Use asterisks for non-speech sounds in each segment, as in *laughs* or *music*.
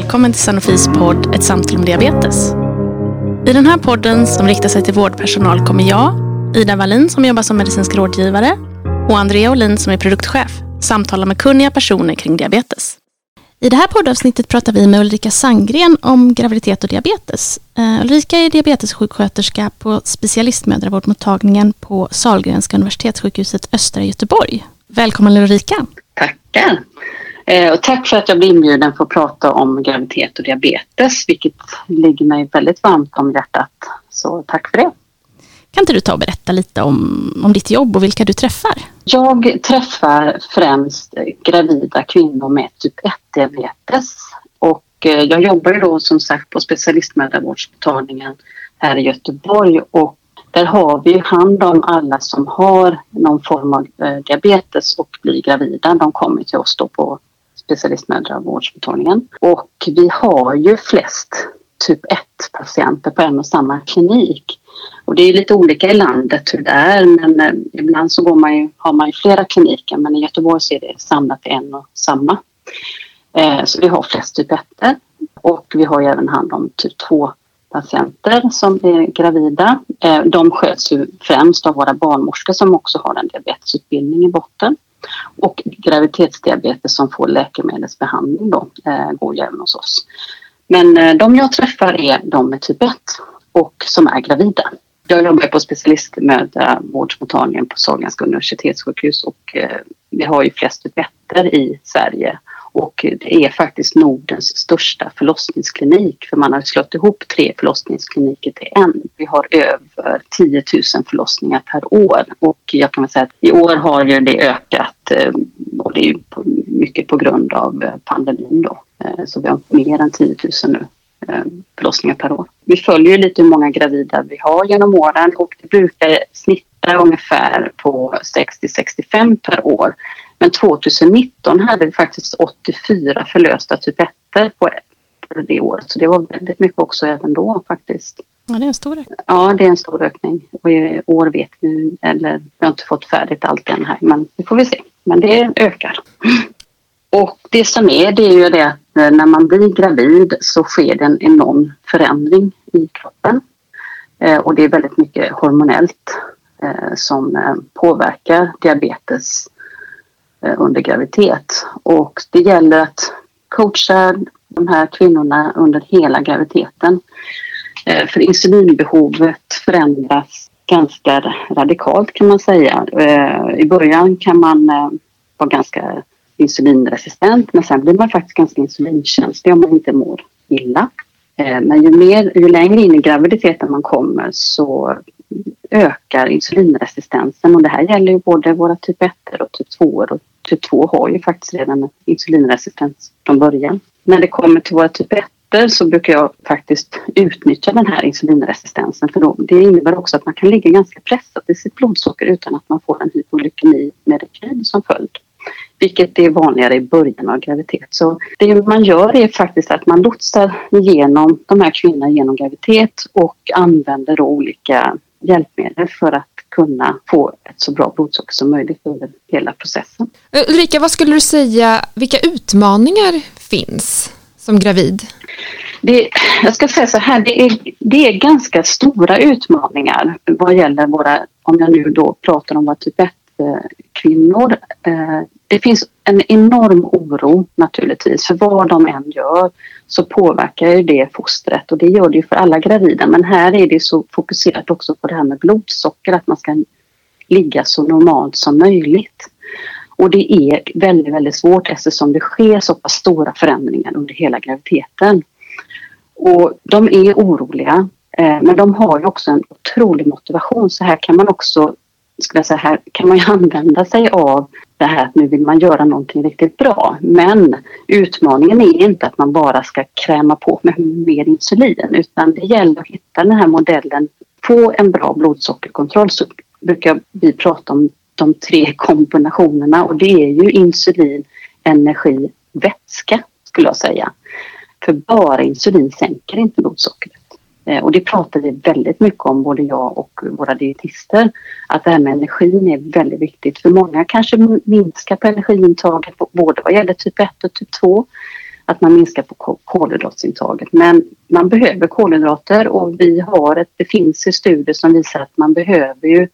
välkommen till Sanofis podd Ett samtal om diabetes. I den här podden som riktar sig till vårdpersonal kommer jag, Ida Wallin som jobbar som medicinsk rådgivare och Andrea Olin som är produktchef samtala med kunniga personer kring diabetes. I det här poddavsnittet pratar vi med Ulrika Sandgren om graviditet och diabetes. Eh, Ulrika är diabetessjuksköterska på specialistmödravårdmottagningen på Sahlgrenska universitetssjukhuset Östra Göteborg. Välkommen Ulrika! Tackar! Eh, och tack för att jag blev inbjuden för att prata om graviditet och diabetes, vilket ligger mig väldigt varmt om hjärtat. Så tack för det. Kan inte du ta och berätta lite om, om ditt jobb och vilka du träffar? Jag träffar främst gravida kvinnor med typ 1-diabetes. Och eh, jag jobbar ju då som sagt på specialistmödravårdsmottagningen här i Göteborg och där har vi hand om alla som har någon form av eh, diabetes och blir gravida. De kommer till oss då på specialistmödravårdsmottagningen. Och vi har ju flest typ 1-patienter på en och samma klinik. Och det är lite olika i landet hur det är men eh, ibland så går man ju, har man ju flera kliniker men i Göteborg så är det samlat i en och samma. Eh, så vi har flest typ 1 och vi har ju även hand om typ 2 patienter som är gravida. Eh, de sköts ju främst av våra barnmorskor som också har en diabetesutbildning i botten. Och graviditetsdiabetes som får läkemedelsbehandling då, eh, går ju även hos oss. Men eh, de jag träffar är de med typ 1 och som är gravida. Jag jobbar på specialistmödravårdsmottagningen på Sahlgrenska universitetssjukhus och eh, vi har ju flest typ 1 i Sverige och det är faktiskt Nordens största förlossningsklinik för man har slått ihop tre förlossningskliniker till en. Vi har över 10 000 förlossningar per år och jag kan väl säga att i år har ju det ökat eh, och det är ju mycket på grund av eh, pandemin då. Eh, så vi har mer än 10 000 nu förlossningar per år. Vi följer lite hur många gravida vi har genom åren och det brukar snitta ungefär på 60-65 per år. Men 2019 hade vi faktiskt 84 förlösta typ 1 på det året. Så det var väldigt mycket också även då faktiskt. Ja, det är en stor ökning. Ja, det är en stor ökning. Och i år vet vi, eller vi har inte fått färdigt allt än här, men det får vi se. Men det ökar. Och det som är, det är ju det att eh, när man blir gravid så sker det en enorm förändring i kroppen. Eh, och det är väldigt mycket hormonellt eh, som eh, påverkar diabetes Eh, under graviditet. Och det gäller att coacha de här kvinnorna under hela graviditeten. Eh, för insulinbehovet förändras ganska radikalt kan man säga. Eh, I början kan man eh, vara ganska insulinresistent men sen blir man faktiskt ganska insulinkänslig om man inte mår illa. Eh, men ju, mer, ju längre in i graviditeten man kommer så ökar insulinresistensen och det här gäller ju både våra typ 1 och typ 2 och typ 2 har ju faktiskt redan insulinresistens från början. När det kommer till våra typ 1 så brukar jag faktiskt utnyttja den här insulinresistensen för då, det innebär också att man kan ligga ganska pressat i sitt blodsocker utan att man får en hypoglykemi med rekyl som följd. Vilket är vanligare i början av graviditet. Så det man gör är faktiskt att man lotsar igenom de här kvinnorna genom graviditet och använder då olika hjälpmedel för att kunna få ett så bra blodsocker som möjligt under hela processen. Eh, Ulrika, vad skulle du säga, vilka utmaningar finns som gravid? Det, jag ska säga så här, det är, det är ganska stora utmaningar vad gäller våra, om jag nu då pratar om våra typ 1 kvinnor. Eh, det finns en enorm oro naturligtvis för vad de än gör så påverkar ju det fostret och det gör det ju för alla gravida men här är det så fokuserat också på det här med blodsocker att man ska ligga så normalt som möjligt. Och det är väldigt, väldigt svårt eftersom det sker så pass stora förändringar under hela graviditeten. Och de är oroliga eh, men de har ju också en otrolig motivation så här kan man också skulle jag säga, här kan man ju *laughs* använda sig av det här att nu vill man göra någonting riktigt bra. Men utmaningen är inte att man bara ska kräma på med mer insulin utan det gäller att hitta den här modellen, få en bra blodsockerkontroll så brukar vi prata om de tre *laughs* kombinationerna och det är ju insulin, energi, vätska skulle jag säga. För bara insulin sänker inte blodsockret. Eh, och det pratar vi väldigt mycket om, både jag och våra dietister. Att det här med energin är väldigt viktigt. För många kanske minskar på energiintaget både vad gäller typ 1 och typ 2. att man minskar på kolhydratsintaget. Men man behöver kolhydrater och vi har ett, det finns ju studier som visar att man behöver ju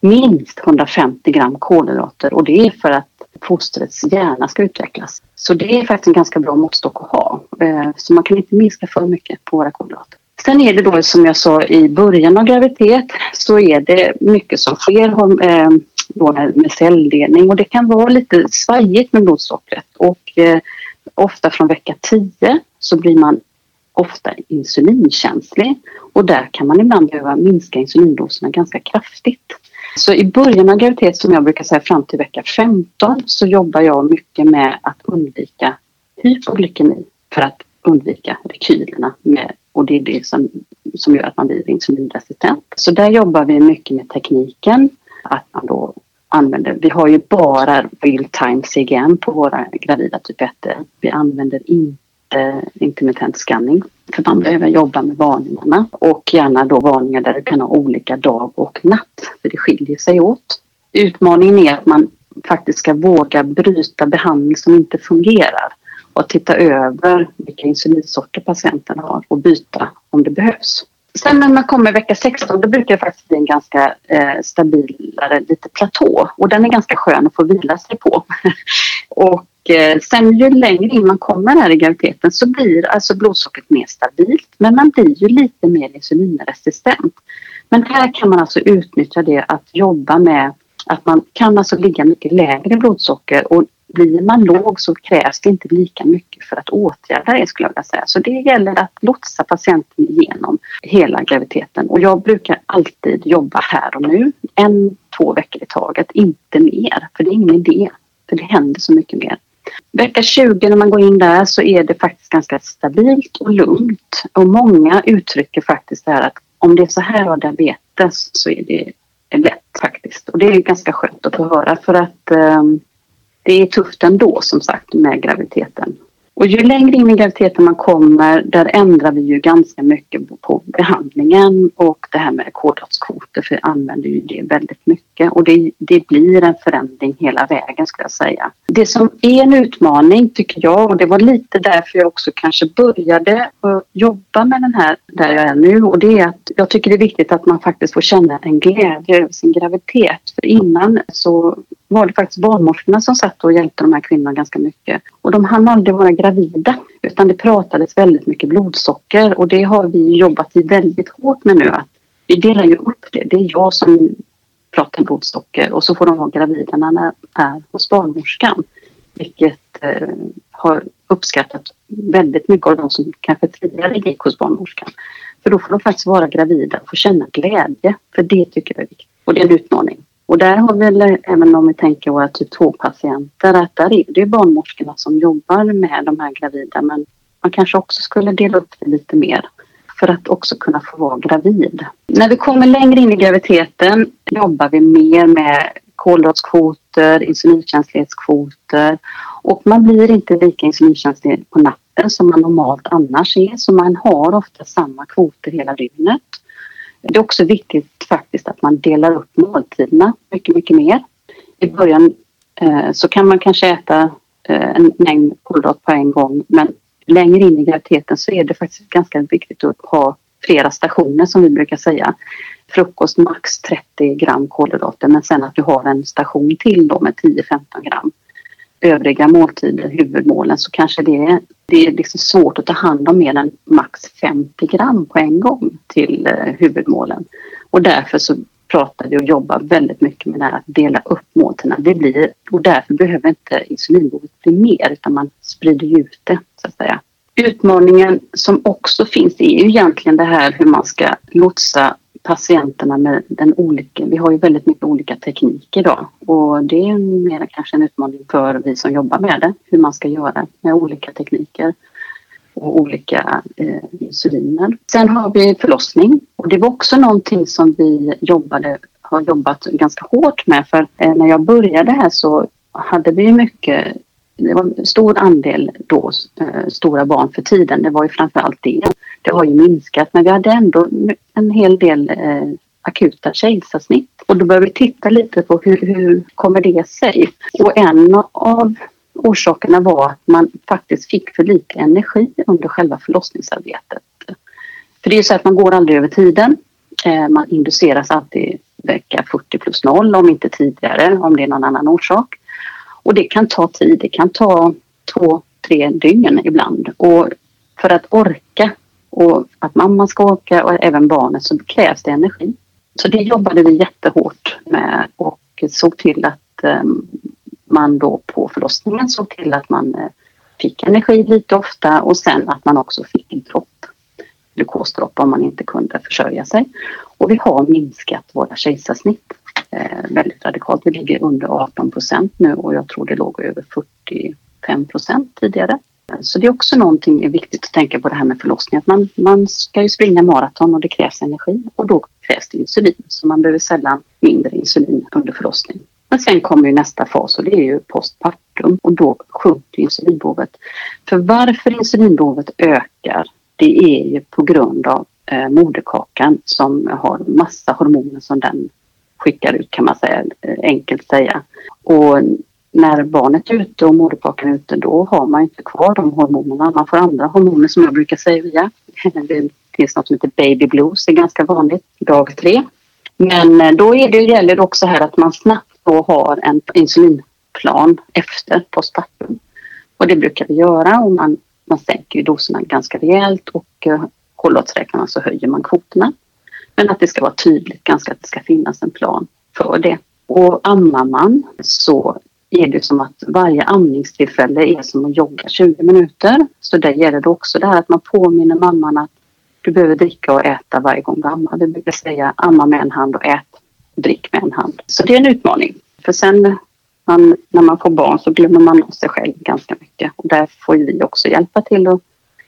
minst 150 gram kolhydrater och det är för att fostrets hjärna ska utvecklas. Så det är faktiskt en ganska bra måttstock att ha. Eh, så man kan inte minska för mycket på våra kolhydrater. Sen är det då som jag sa i början av graviditet så är det mycket som sker eh, då med celldelning och det kan vara lite svajigt med blodsockret och eh, ofta från vecka 10 så blir man ofta insulinkänslig och där kan man ibland behöva minska insulindoserna ganska kraftigt. Så i början av graviditet, som jag brukar säga fram till vecka 15, så jobbar jag mycket med att undvika hypoglykemi för att undvika rekylerna med, och det är det som, som gör att man blir insulinresistent. Så där jobbar vi mycket med tekniken att man då använder, vi har ju bara real time CGM på våra gravida typ 1. Vi använder inte Eh, intermittent scanning för man behöver jobba med varningarna och gärna då varningar där du kan ha olika dag och natt för det skiljer sig åt. Utmaningen är att man faktiskt ska våga bryta behandling som inte fungerar och titta över vilka insulinsorter patienten har och byta om det behövs. Sen när man kommer vecka 16 då brukar det faktiskt bli en ganska eh, stabilare lite platå och den är ganska skön att få vila sig på. *laughs* och eh, sen ju längre in man kommer här i graviditeten så blir alltså blodsockret mer stabilt men man blir ju lite mer insulinresistent. Men här kan man alltså utnyttja det att jobba med att man kan alltså ligga mycket lägre blodsocker och blir man låg så krävs det inte lika mycket för att åtgärda det skulle jag vilja säga. Så det gäller att lotsa patienten igenom hela graviditeten och jag brukar alltid jobba här och nu, en, två veckor i taget, inte mer. För det är ingen idé, för det händer så mycket mer. Vecka 20 när man går in där så är det faktiskt ganska stabilt och lugnt och många uttrycker faktiskt det här att om det är så här av diabetes så är det lätt faktiskt och det är ganska skönt att få höra för att um, det är tufft ändå som sagt med graviditeten. Och ju längre in i graviditeten man kommer, där ändrar vi ju ganska mycket på behandlingen och det här med kolhydratskvoter, för vi använder ju det väldigt mycket och det, det blir en förändring hela vägen skulle jag säga. Det som är en utmaning tycker jag, och det var lite därför jag också kanske började jobba med den här där jag är nu och det är att jag tycker det är viktigt att man faktiskt får känna en glädje över sin graviditet. För innan så var det faktiskt barnmorskorna som satt och hjälpte de här kvinnorna ganska mycket. Och de hann aldrig vara gravida utan det pratades väldigt mycket blodsocker och det har vi jobbat i väldigt hårt med nu. Att vi delar ju upp det. Det är jag som pratar blodsocker och så får de vara gravida när de är hos barnmorskan. Vilket eh, har uppskattat väldigt mycket av de som kanske tidigare gick hos barnmorskan. För då får de faktiskt vara gravida och få känna glädje. För det tycker jag är viktigt. Och det är en utmaning. Och där har vi, även om vi tänker våra typ 2-patienter, att där är det barnmorskorna som jobbar med de här gravida. Men man kanske också skulle dela upp det lite mer för att också kunna få vara gravid. När vi kommer längre in i graviditeten jobbar vi mer med kolhydratskvoter, insulinkänslighetskvoter och man blir inte lika insulinkänslig på natten som man normalt annars är så man har ofta samma kvoter hela dygnet. Det är också viktigt faktiskt att man delar upp måltiderna mycket, mycket mer. I början eh, så kan man kanske äta eh, en mängd kolhydrat på en gång men längre in i graviditeten så är det faktiskt ganska viktigt att ha flera stationer som vi brukar säga. Frukost max 30 gram kolhydrater men sen att du har en station till då med 10-15 gram. Övriga måltider, huvudmålen, så kanske det är, det är liksom svårt att ta hand om mer än max 50 gram på en gång till eh, huvudmålen. Och därför så pratar vi och jobbar väldigt mycket med det här att dela upp måltiderna. Det blir, och därför behöver inte insulinbehovet bli mer utan man sprider ut det så att säga. Utmaningen som också finns är ju egentligen det här hur man ska lotsa patienterna med den olika, vi har ju väldigt mycket olika tekniker idag. Och det är mer kanske en utmaning för vi som jobbar med det, hur man ska göra med olika tekniker och olika eh, insuliner. Sen har vi förlossning. Och det var också någonting som vi jobbade, har jobbat ganska hårt med. För eh, när jag började här så hade vi mycket det var en stor andel då eh, stora barn för tiden. Det var ju framförallt det. Det har ju minskat men vi hade ändå en hel del eh, akuta kejsarsnitt. Och då började vi titta lite på hur, hur kommer det sig? Och en av orsakerna var att man faktiskt fick för lite energi under själva förlossningsarbetet. För det är så att man går aldrig över tiden. Eh, man induceras alltid vecka 40 plus 0 om inte tidigare om det är någon annan orsak. Och det kan ta tid. Det kan ta två, tre dygn ibland. Och för att orka och att mamman ska orka och även barnet så krävs det energi. Så det jobbade vi jättehårt med och såg till att ehm, man då på förlossningen såg till att man eh, fick energi lite ofta och sen att man också fick en dropp, glukosdropp om man inte kunde försörja sig. Och vi har minskat våra kejsarsnitt Eh, väldigt radikalt. Vi ligger under 18 procent nu och jag tror det låg över 45 procent tidigare. Så det är också någonting är viktigt att tänka på det här med förlossning. Att man, man ska ju springa maraton och det krävs energi och då krävs det insulin. Så man behöver sällan mindre insulin under förlossning. Men sen kommer ju nästa fas och det är ju postpartum och då sjunker insulinbehovet. För varför insulinbehovet ökar det är ju på grund av eh, moderkakan som har massa hormoner som den skickar ut kan man säga, enkelt säga. Och när barnet är ute och moderkakan är ute då har man inte kvar de hormonerna. Man får andra hormoner som jag brukar säga. *laughs* Det finns något som heter baby blues, det är ganska vanligt, dag tre. Men eh, då är det, gäller det också här att man snabbt då har en insulinplan efter postpartum. Och det brukar vi göra och man, man sänker doserna ganska rejält och eh, så höjer man kvoterna. Men att det ska vara tydligt ganska att det ska finnas en plan för det. Och ammar man så är det som att varje amningstillfälle är som att jogga 20 minuter. Så där gäller det också det här att man påminner mamman att du behöver dricka och äta varje gång du ammar. Vi brukar säga amma med en hand och ät och drick med en hand. Så det är en utmaning. För sen man, när man får barn så glömmer man sig själv ganska mycket. Och där får vi också hjälpa till och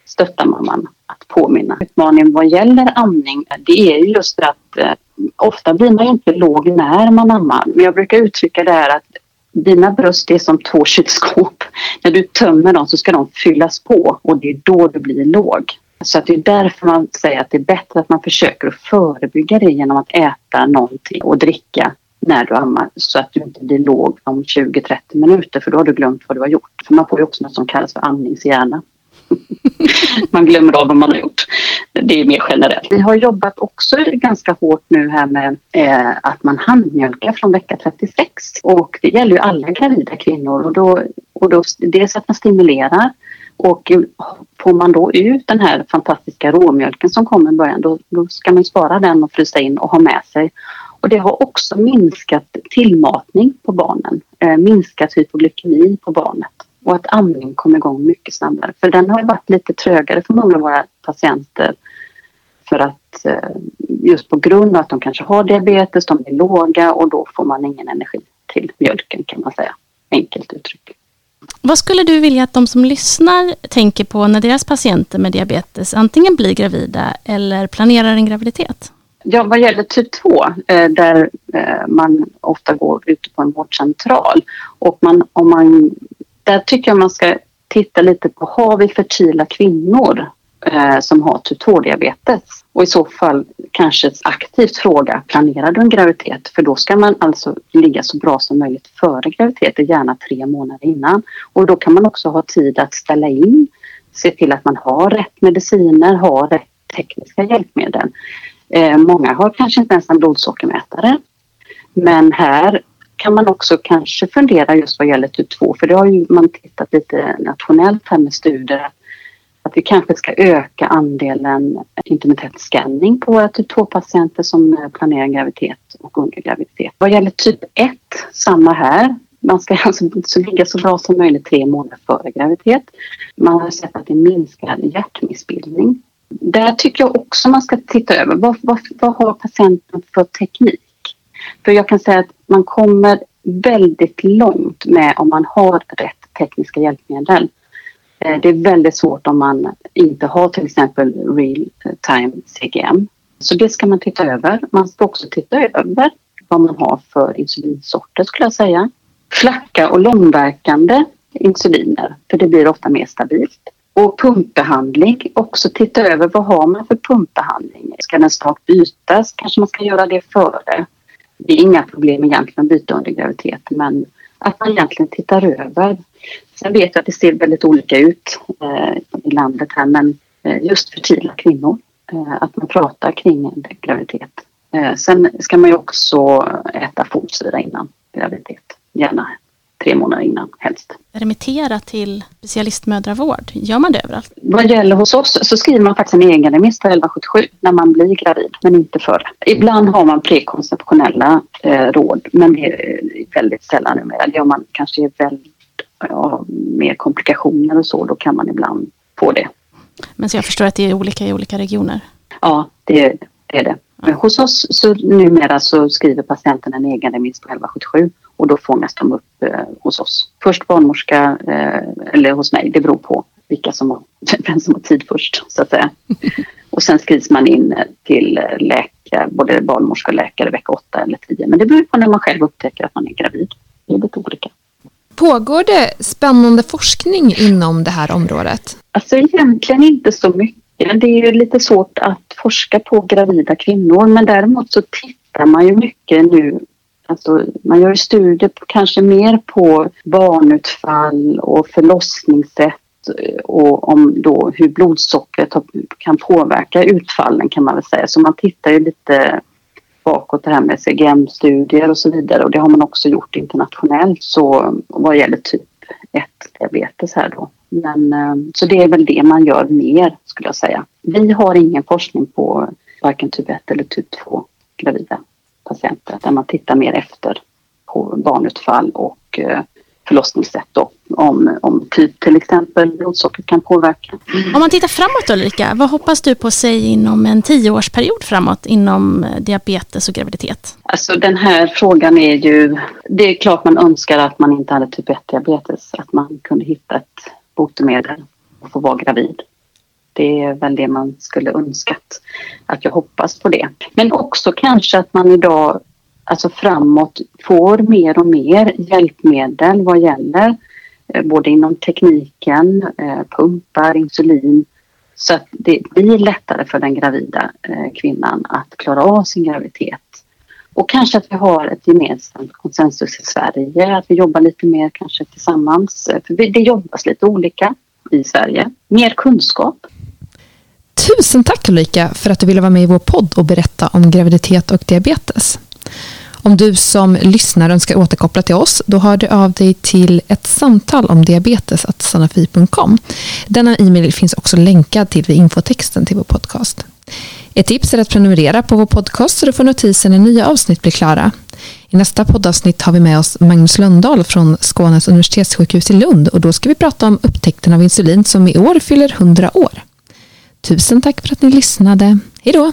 stötta mamman att påminna. Utmaningen vad gäller amning det är just att eh, ofta blir man ju inte låg när man ammar. Men jag brukar uttrycka det här att dina bröst är som två kylskåp. När du tömmer dem så ska de fyllas på och det är då du blir låg. Så att det är därför man säger att det är bättre att man försöker att förebygga det genom att äta någonting och dricka när du ammar så att du inte blir låg om 20-30 minuter för då har du glömt vad du har gjort. För man får ju också något som kallas för andningshjärna. *laughs* man glömmer av vad man har gjort. Det är mer generellt. Vi har jobbat också ganska hårt nu här med eh, att man handmjölkar från vecka 36 och det gäller ju alla gravida kvinnor och då, och då dels att man stimulerar och får man då ut den här fantastiska råmjölken som kommer i början då, då ska man spara den och frysa in och ha med sig. Och det har också minskat tillmatning på barnen, eh, minskat hypoglykemi på barnet och att amning kommer igång mycket snabbare. För den har varit lite trögare för många av våra patienter för att eh, just på grund av att de kanske har diabetes, de är låga och då får man ingen energi till mjölken kan man säga, enkelt uttryckt. Vad skulle du vilja att de som lyssnar tänker på när deras patienter med diabetes antingen blir gravida eller planerar en graviditet? Ja, vad gäller typ 2 eh, där eh, man ofta går ute på en vårdcentral och man, om man, där tycker jag man ska titta lite på har vi fertila kvinnor eh, som har typ 2-diabetes och i så fall kanske aktivt fråga planerar du en graviditet? För då ska man alltså ligga så bra som möjligt före graviditeten, gärna tre månader innan. Och då kan man också ha tid att ställa in, se till att man har rätt mediciner, har rätt tekniska hjälpmedel. Eh, många har kanske inte ens en blodsockermätare. Men här kan man också kanske fundera just vad gäller typ 2 för det har ju man tittat lite nationellt här med studier att vi kanske ska öka andelen intermittent scanning på våra typ 2-patienter som planerar graviditet och under graviditet. Vad gäller typ 1, samma här. Man ska alltså så ligga så bra som möjligt tre månader före graviditet. Man har sett att det minskar hjärtmissbildning. Där tycker jag också man ska titta över vad, vad, vad har patienten för teknik? För jag kan säga att man kommer väldigt långt med om man har rätt tekniska hjälpmedel. Eh, det är väldigt svårt om man inte har till exempel real time CGM. Så det ska man titta över. Man ska också titta över vad man har för insulinsorter skulle jag säga. Flacka och långverkande insuliner, för det blir ofta mer stabilt. Och pumpbehandling, också titta över vad har man för pumpbehandling. Ska den snart bytas? Kanske man ska göra det före. Det är inga problem egentligen att byta under graviditeten men att man egentligen tittar över Sen vet jag att det ser väldigt olika ut eh, i landet här men eh, just fertila kvinnor, eh, att man pratar kring graviditet. Eh, sen ska man ju också äta folsyra innan graviditet, gärna tre månader innan helst. Remittera till specialistmödravård, gör man det överallt? Vad gäller hos oss så skriver man faktiskt en egen remiss på 1177 när man blir gravid, men inte före. Ibland har man prekonceptionella eh, råd, men det är väldigt sällan numera. Det gör man kanske är väldigt ja, mer komplikationer och så, då kan man ibland få det. Men så jag förstår att det är olika i olika regioner? Ja, det, det är det. Men hos oss så numera så skriver patienten en egen remiss på 1177 och då fångas de upp eh, hos oss. Först barnmorska eh, eller hos mig, det beror på vilka som har, *laughs* vem som har tid först så att säga. Och sen skrivs man in till läkare, både barnmorska och läkare vecka 8 eller 10. Men det beror på när man själv upptäcker att man är gravid. Det är lite olika. Pågår det spännande forskning inom det här området? Alltså egentligen inte så mycket. Det är ju lite svårt att forska på gravida kvinnor men däremot så tittar man ju mycket nu Alltså, man gör studier på, kanske mer på barnutfall och förlossningssätt eh, och om då hur blodsockret kan påverka utfallen kan man väl säga. Så man tittar ju lite bakåt det här med CGM-studier och så vidare och det har man också gjort internationellt så vad gäller typ 1-diabetes här då. Men, eh, så det är väl det man gör mer skulle jag säga. Vi har ingen forskning på varken typ 1 eller typ 2 gravida patienter där man tittar mer efter på barnutfall och eh, förlossningssätt då, om, om typ till exempel blodsockret kan påverka. Om man tittar framåt Ulrika, vad hoppas du på sig inom en tioårsperiod framåt inom eh, diabetes och graviditet? Alltså den här frågan är ju, det är klart man önskar att man inte hade typ 1 diabetes, att man kunde hitta ett botemedel och få vara gravid. Det är väl det man skulle önskat, att jag hoppas på det. Men också kanske att man idag, alltså framåt, får mer och mer hjälpmedel vad gäller eh, både inom tekniken, eh, pumpar, insulin, så att det blir lättare för den gravida eh, kvinnan att klara av sin graviditet. Och kanske att vi har ett gemensamt konsensus i Sverige, att vi jobbar lite mer kanske tillsammans. För det jobbas lite olika i Sverige. Mer kunskap. Tusen tack Ulrika för att du ville vara med i vår podd och berätta om graviditet och diabetes. Om du som lyssnar önskar återkoppla till oss, då hör du av dig till ett samtal om diabetes sanofi.com. Denna e-mail finns också länkad till vid infotexten till vår podcast. Ett tips är att prenumerera på vår podcast så du får notiser när nya avsnitt blir klara. I nästa poddavsnitt har vi med oss Magnus Lundahl från Skånes universitetssjukhus i Lund och då ska vi prata om upptäckten av insulin som i år fyller 100 år. Tusen tack för att ni lyssnade. Hej då!